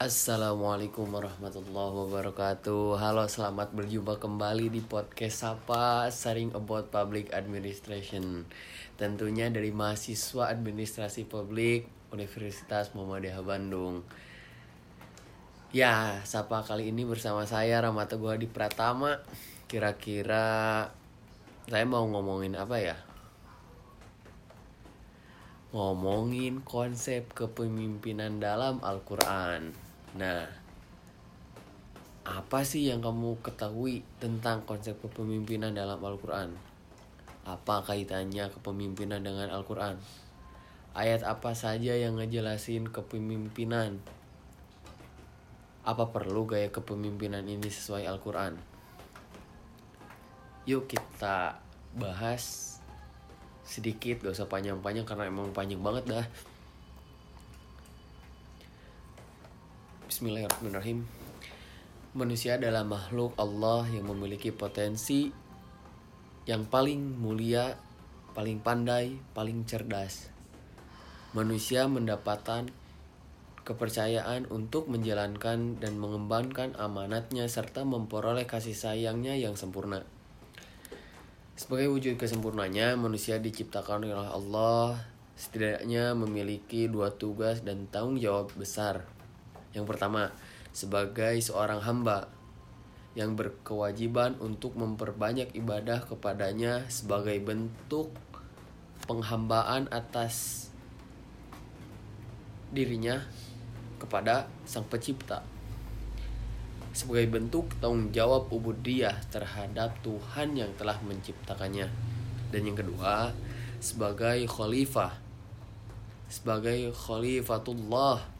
Assalamualaikum warahmatullahi wabarakatuh. Halo selamat berjumpa kembali di podcast Sapa Sharing About Public Administration. Tentunya dari mahasiswa administrasi publik Universitas Muhammadiyah Bandung. Ya, Sapa kali ini bersama saya Rahmat Teguh Hadi Pratama. Kira-kira saya mau ngomongin apa ya? Ngomongin konsep kepemimpinan dalam Al-Quran Nah, apa sih yang kamu ketahui tentang konsep kepemimpinan dalam Al-Quran? Apa kaitannya kepemimpinan dengan Al-Quran? Ayat apa saja yang ngejelasin kepemimpinan? Apa perlu gaya kepemimpinan ini sesuai Al-Quran? Yuk kita bahas sedikit, gak usah panjang-panjang karena emang panjang banget dah. Bismillahirrahmanirrahim. Manusia adalah makhluk Allah yang memiliki potensi yang paling mulia, paling pandai, paling cerdas. Manusia mendapatkan kepercayaan untuk menjalankan dan mengembangkan amanatnya serta memperoleh kasih sayangnya yang sempurna. Sebagai wujud kesempurnanya, manusia diciptakan oleh Allah setidaknya memiliki dua tugas dan tanggung jawab besar yang pertama, sebagai seorang hamba yang berkewajiban untuk memperbanyak ibadah kepadanya sebagai bentuk penghambaan atas dirinya kepada Sang Pencipta. Sebagai bentuk tanggung jawab ubudiyah terhadap Tuhan yang telah menciptakannya. Dan yang kedua, sebagai khalifah. Sebagai khalifatullah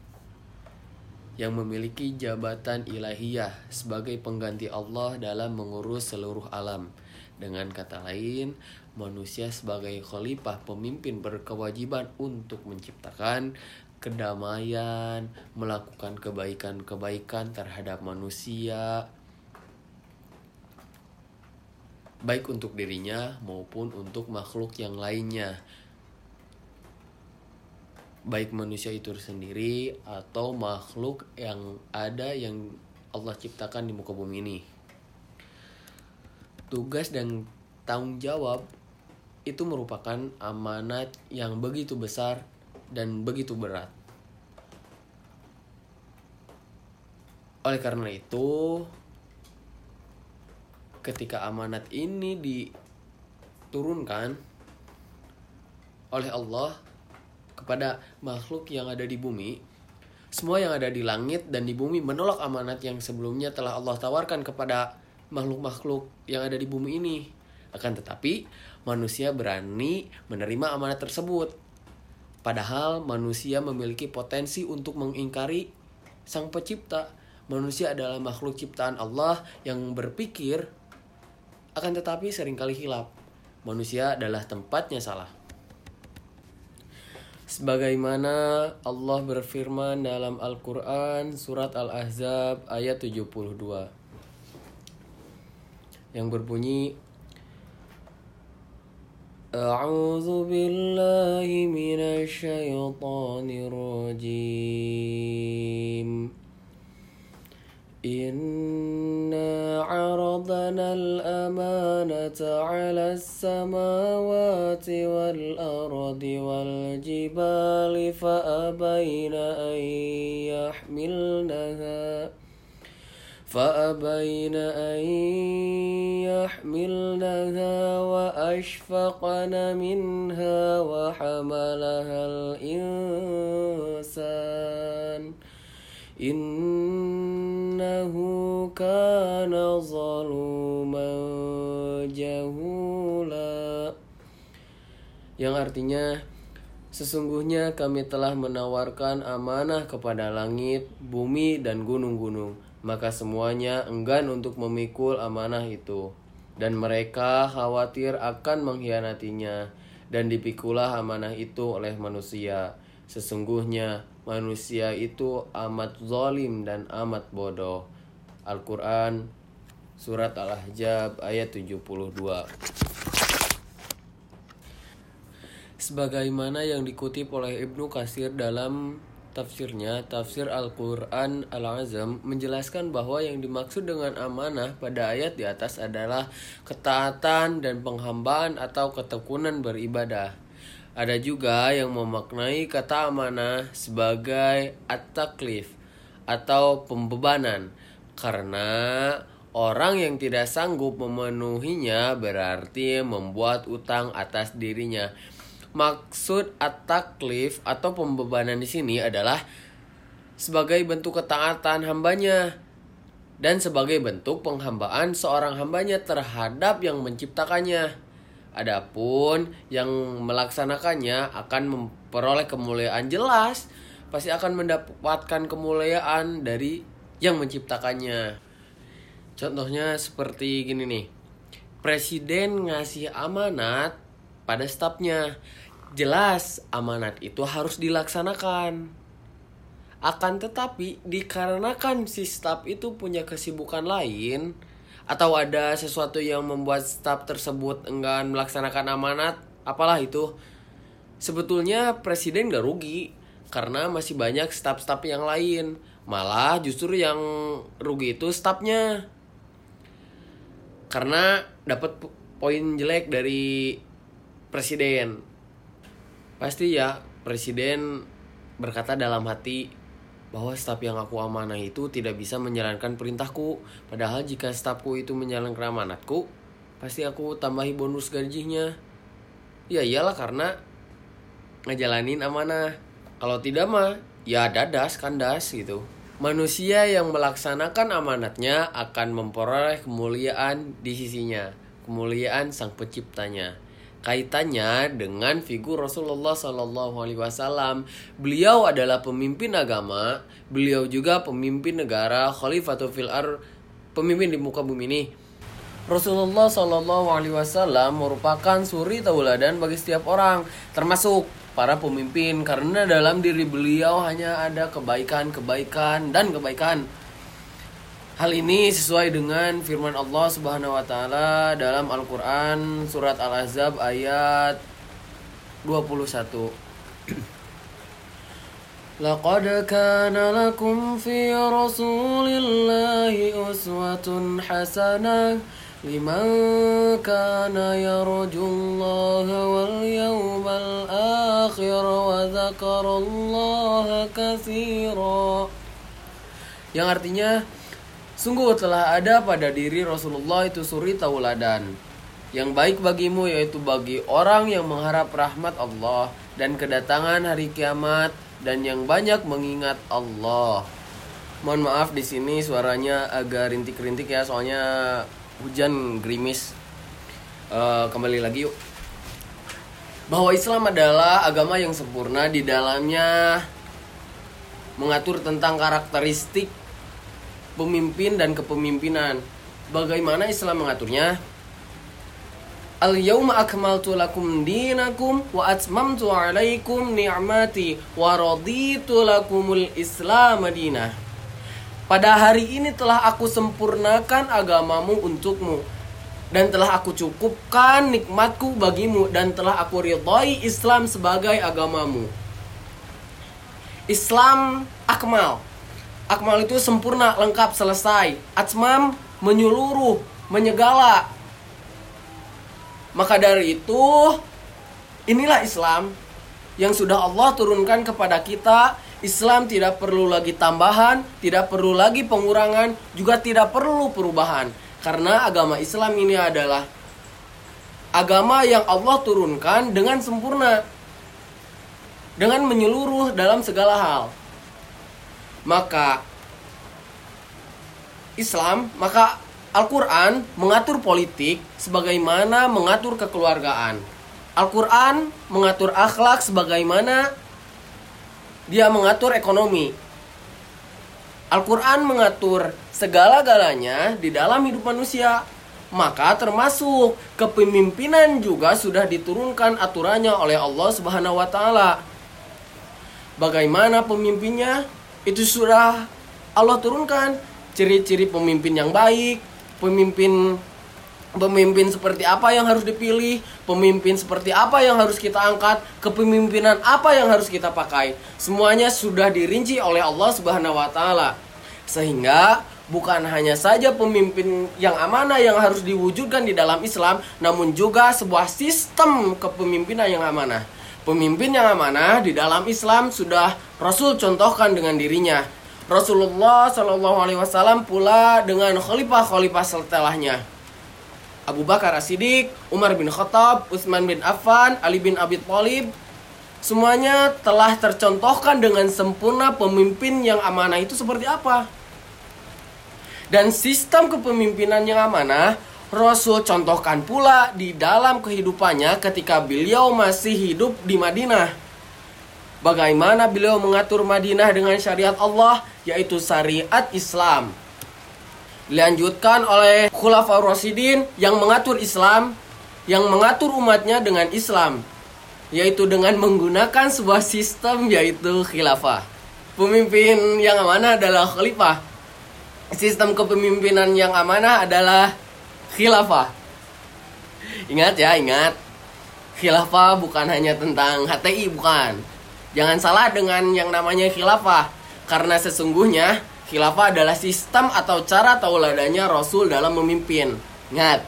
yang memiliki jabatan ilahiyah sebagai pengganti Allah dalam mengurus seluruh alam. Dengan kata lain, manusia sebagai khalifah pemimpin berkewajiban untuk menciptakan kedamaian, melakukan kebaikan-kebaikan terhadap manusia, baik untuk dirinya maupun untuk makhluk yang lainnya baik manusia itu sendiri atau makhluk yang ada yang Allah ciptakan di muka bumi ini. Tugas dan tanggung jawab itu merupakan amanat yang begitu besar dan begitu berat. Oleh karena itu, ketika amanat ini diturunkan oleh Allah kepada makhluk yang ada di bumi, semua yang ada di langit dan di bumi menolak amanat yang sebelumnya telah Allah tawarkan kepada makhluk-makhluk yang ada di bumi ini. Akan tetapi, manusia berani menerima amanat tersebut. Padahal manusia memiliki potensi untuk mengingkari Sang Pencipta. Manusia adalah makhluk ciptaan Allah yang berpikir akan tetapi sering kali hilap. Manusia adalah tempatnya salah. Sebagaimana Allah berfirman dalam Al-Quran surat Al-Ahzab ayat 72 Yang berbunyi A'udzu billahi minasyaitonir rajim إنا على السماوات والأرض والجبال فأبين أن يحملنها فأبين أن يحملنها وأشفقن منها وحملها الإنسان innahu kana zaluman yang artinya sesungguhnya kami telah menawarkan amanah kepada langit, bumi dan gunung-gunung. Maka semuanya enggan untuk memikul amanah itu. Dan mereka khawatir akan mengkhianatinya dan dipikulah amanah itu oleh manusia. Sesungguhnya manusia itu amat zalim dan amat bodoh. Al-Quran Surat Al-Ahzab ayat 72 Sebagaimana yang dikutip oleh Ibnu Kasir dalam Tafsirnya, tafsir Al-Quran Al-Azam menjelaskan bahwa yang dimaksud dengan amanah pada ayat di atas adalah ketaatan dan penghambaan atau ketekunan beribadah. Ada juga yang memaknai kata amanah sebagai at-taklif atau pembebanan karena orang yang tidak sanggup memenuhinya berarti membuat utang atas dirinya. Maksud at-taklif atau pembebanan di sini adalah sebagai bentuk ketaatan hambanya dan sebagai bentuk penghambaan seorang hambanya terhadap yang menciptakannya. Adapun yang melaksanakannya akan memperoleh kemuliaan jelas, pasti akan mendapatkan kemuliaan dari yang menciptakannya. Contohnya seperti gini nih. Presiden ngasih amanat pada stafnya jelas amanat itu harus dilaksanakan. Akan tetapi dikarenakan si staf itu punya kesibukan lain atau ada sesuatu yang membuat staf tersebut enggan melaksanakan amanat, apalah itu. Sebetulnya presiden gak rugi karena masih banyak staf-staf yang lain. Malah justru yang rugi itu stafnya. Karena dapat poin jelek dari presiden Pasti ya, presiden berkata dalam hati bahwa staf yang aku amanah itu tidak bisa menjalankan perintahku. Padahal jika stafku itu menjalankan amanatku, pasti aku tambahi bonus gajinya. Ya iyalah karena ngejalanin amanah. Kalau tidak mah, ya dadas kandas gitu. Manusia yang melaksanakan amanatnya akan memperoleh kemuliaan di sisinya, kemuliaan sang penciptanya kaitannya dengan figur Rasulullah Sallallahu Alaihi Wasallam. Beliau adalah pemimpin agama, beliau juga pemimpin negara, khalifatul fil ar, pemimpin di muka bumi ini. Rasulullah Sallallahu Alaihi Wasallam merupakan suri tauladan bagi setiap orang, termasuk para pemimpin, karena dalam diri beliau hanya ada kebaikan-kebaikan dan kebaikan. Hal ini sesuai dengan firman Allah Subhanahu wa taala dalam Al-Qur'an surat Al-Ahzab ayat 21. Laqad kana lakum fi Rasulillahi uswatun hasanah liman kana yarjullaha wal yawmal akhir wa dzakarallaha katsira. Yang artinya Sungguh telah ada pada diri Rasulullah itu suri tauladan yang baik bagimu yaitu bagi orang yang mengharap rahmat Allah dan kedatangan hari kiamat dan yang banyak mengingat Allah. Mohon maaf di sini suaranya agak rintik-rintik ya soalnya hujan gerimis. Uh, kembali lagi yuk. Bahwa Islam adalah agama yang sempurna di dalamnya mengatur tentang karakteristik pemimpin dan kepemimpinan. Bagaimana Islam mengaturnya? Al yauma akmaltu lakum dinakum wa atmamtu alaikum ni'mati wa raditu lakumul Islam madinah. Pada hari ini telah aku sempurnakan agamamu untukmu dan telah aku cukupkan nikmatku bagimu dan telah aku ridhai Islam sebagai agamamu. Islam akmal Akmal itu sempurna, lengkap, selesai. Atmam menyeluruh, menyegala. Maka dari itu, inilah Islam yang sudah Allah turunkan kepada kita. Islam tidak perlu lagi tambahan, tidak perlu lagi pengurangan, juga tidak perlu perubahan. Karena agama Islam ini adalah agama yang Allah turunkan dengan sempurna. Dengan menyeluruh dalam segala hal maka Islam, maka Al-Quran mengatur politik sebagaimana mengatur kekeluargaan. Al-Quran mengatur akhlak sebagaimana dia mengatur ekonomi. Al-Quran mengatur segala-galanya di dalam hidup manusia. Maka termasuk kepemimpinan juga sudah diturunkan aturannya oleh Allah Subhanahu wa taala. Bagaimana pemimpinnya? Itu sudah Allah turunkan ciri-ciri pemimpin yang baik, pemimpin pemimpin seperti apa yang harus dipilih, pemimpin seperti apa yang harus kita angkat, kepemimpinan apa yang harus kita pakai. Semuanya sudah dirinci oleh Allah Subhanahu wa taala. Sehingga bukan hanya saja pemimpin yang amanah yang harus diwujudkan di dalam Islam, namun juga sebuah sistem kepemimpinan yang amanah. Pemimpin yang amanah di dalam Islam sudah Rasul contohkan dengan dirinya. Rasulullah Shallallahu Alaihi Wasallam pula dengan khalifah-khalifah setelahnya. Abu Bakar As-Siddiq, Umar bin Khattab, Utsman bin Affan, Ali bin Abi Thalib, semuanya telah tercontohkan dengan sempurna pemimpin yang amanah itu seperti apa. Dan sistem kepemimpinan yang amanah Rasul contohkan pula di dalam kehidupannya ketika beliau masih hidup di Madinah. Bagaimana beliau mengatur Madinah dengan syariat Allah yaitu syariat Islam. Dilanjutkan oleh Khulafaur Rasidin yang mengatur Islam, yang mengatur umatnya dengan Islam, yaitu dengan menggunakan sebuah sistem yaitu khilafah. Pemimpin yang amanah adalah khalifah. Sistem kepemimpinan yang amanah adalah khilafah. Ingat ya, ingat. Khilafah bukan hanya tentang HTI, bukan. Jangan salah dengan yang namanya khilafah. Karena sesungguhnya Khilafah adalah sistem atau cara tauladanya Rasul dalam memimpin. Ingat,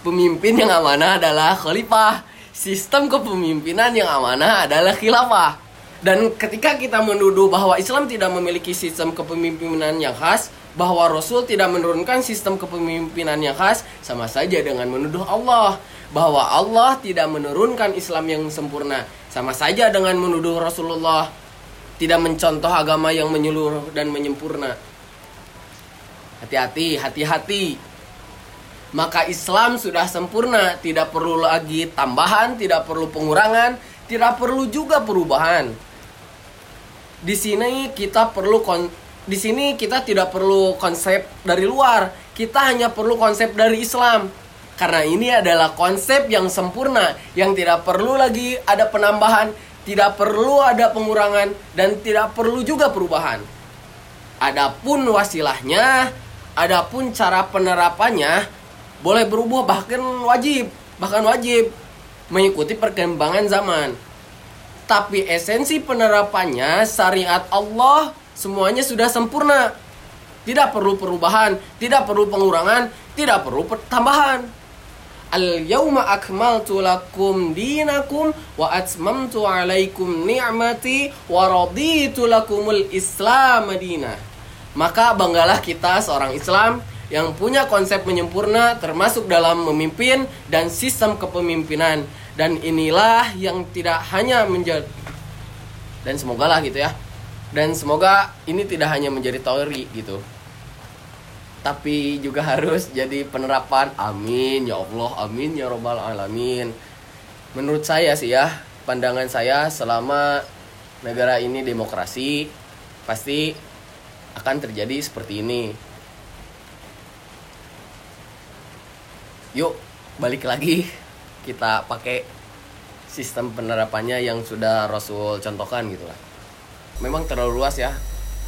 pemimpin yang amanah adalah khalifah. Sistem kepemimpinan yang amanah adalah khilafah. Dan ketika kita menuduh bahwa Islam tidak memiliki sistem kepemimpinan yang khas, bahwa Rasul tidak menurunkan sistem kepemimpinan yang khas, sama saja dengan menuduh Allah bahwa Allah tidak menurunkan Islam yang sempurna, sama saja dengan menuduh Rasulullah tidak mencontoh agama yang menyeluruh dan menyempurna. Hati-hati, hati-hati. Maka Islam sudah sempurna, tidak perlu lagi tambahan, tidak perlu pengurangan, tidak perlu juga perubahan. Di sini kita perlu kon di sini kita tidak perlu konsep dari luar, kita hanya perlu konsep dari Islam. Karena ini adalah konsep yang sempurna, yang tidak perlu lagi ada penambahan, tidak perlu ada pengurangan dan tidak perlu juga perubahan. Adapun wasilahnya, adapun cara penerapannya boleh berubah bahkan wajib, bahkan wajib mengikuti perkembangan zaman. Tapi esensi penerapannya syariat Allah semuanya sudah sempurna. Tidak perlu perubahan, tidak perlu pengurangan, tidak perlu tambahan. Al yauma akmaltu lakum dinakum wa atmamtu alaikum ni'mati wa raditu lakumul Islam madinah. Maka banggalah kita seorang Islam yang punya konsep menyempurna termasuk dalam memimpin dan sistem kepemimpinan. Dan inilah yang tidak hanya menjadi dan semoga lah gitu ya. Dan semoga ini tidak hanya menjadi teori gitu tapi juga harus jadi penerapan amin ya Allah amin ya robbal alamin. Menurut saya sih ya pandangan saya selama negara ini demokrasi pasti akan terjadi seperti ini. Yuk balik lagi. Kita pakai sistem penerapannya yang sudah Rasul contohkan gitu lah. Memang terlalu luas ya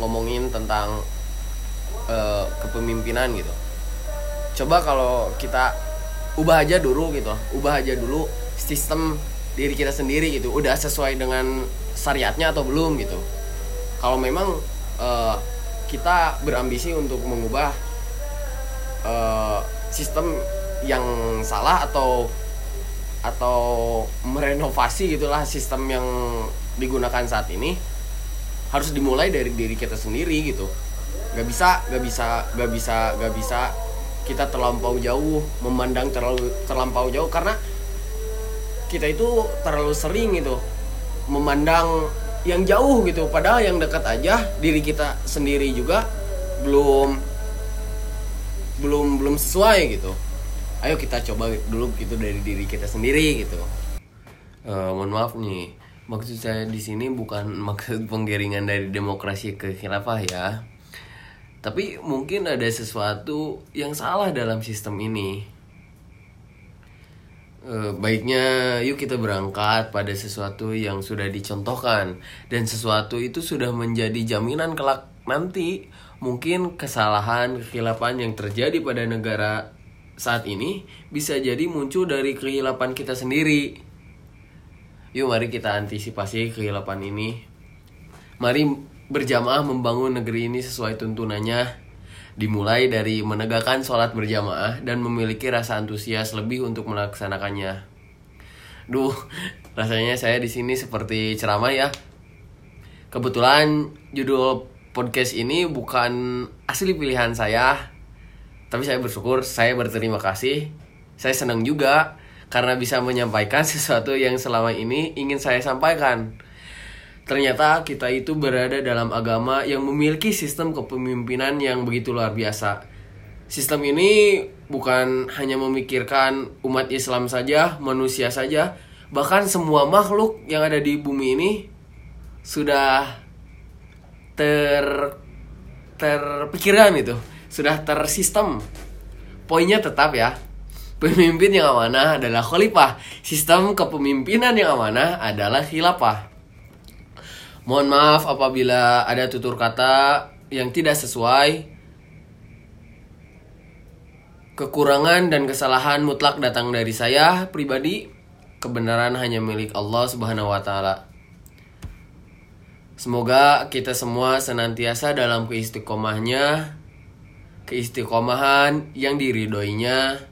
ngomongin tentang uh, kepemimpinan gitu. Coba kalau kita ubah aja dulu gitu ubah aja dulu sistem diri kita sendiri gitu. Udah sesuai dengan syariatnya atau belum gitu. Kalau memang uh, kita berambisi untuk mengubah uh, sistem yang salah atau atau merenovasi gitulah sistem yang digunakan saat ini harus dimulai dari diri kita sendiri gitu nggak bisa nggak bisa nggak bisa nggak bisa kita terlampau jauh memandang terlalu terlampau jauh karena kita itu terlalu sering gitu memandang yang jauh gitu. Padahal yang dekat aja diri kita sendiri juga belum belum belum sesuai gitu. Ayo kita coba dulu gitu dari diri kita sendiri gitu. Uh, mohon maaf nih maksud saya di sini bukan maksud penggiringan dari demokrasi ke khilafah ya tapi mungkin ada sesuatu yang salah dalam sistem ini. E, baiknya yuk kita berangkat pada sesuatu yang sudah dicontohkan dan sesuatu itu sudah menjadi jaminan kelak nanti mungkin kesalahan kekhilafan yang terjadi pada negara saat ini bisa jadi muncul dari kehilapan kita sendiri. Yuk mari kita antisipasi kehilapan ini. Mari berjamaah membangun negeri ini sesuai tuntunannya. Dimulai dari menegakkan sholat berjamaah dan memiliki rasa antusias lebih untuk melaksanakannya. Duh, rasanya saya di sini seperti ceramah ya. Kebetulan judul podcast ini bukan asli pilihan saya, tapi saya bersyukur, saya berterima kasih. Saya senang juga karena bisa menyampaikan sesuatu yang selama ini ingin saya sampaikan. Ternyata kita itu berada dalam agama yang memiliki sistem kepemimpinan yang begitu luar biasa. Sistem ini bukan hanya memikirkan umat Islam saja, manusia saja, bahkan semua makhluk yang ada di bumi ini sudah ter terpikirkan itu sudah tersistem. Poinnya tetap ya, pemimpin yang amanah adalah khalifah. Sistem kepemimpinan yang amanah adalah khilafah. Mohon maaf apabila ada tutur kata yang tidak sesuai. Kekurangan dan kesalahan mutlak datang dari saya pribadi. Kebenaran hanya milik Allah Subhanahu wa taala. Semoga kita semua senantiasa dalam keistiqomahnya keistiqomahan yang diridhoinya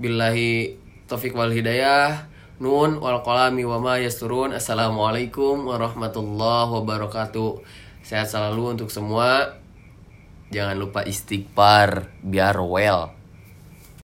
billahi taufik wal hidayah nun wal qalami wa ma yasturun. Assalamualaikum warahmatullahi wabarakatuh. Sehat selalu untuk semua. Jangan lupa istighfar biar well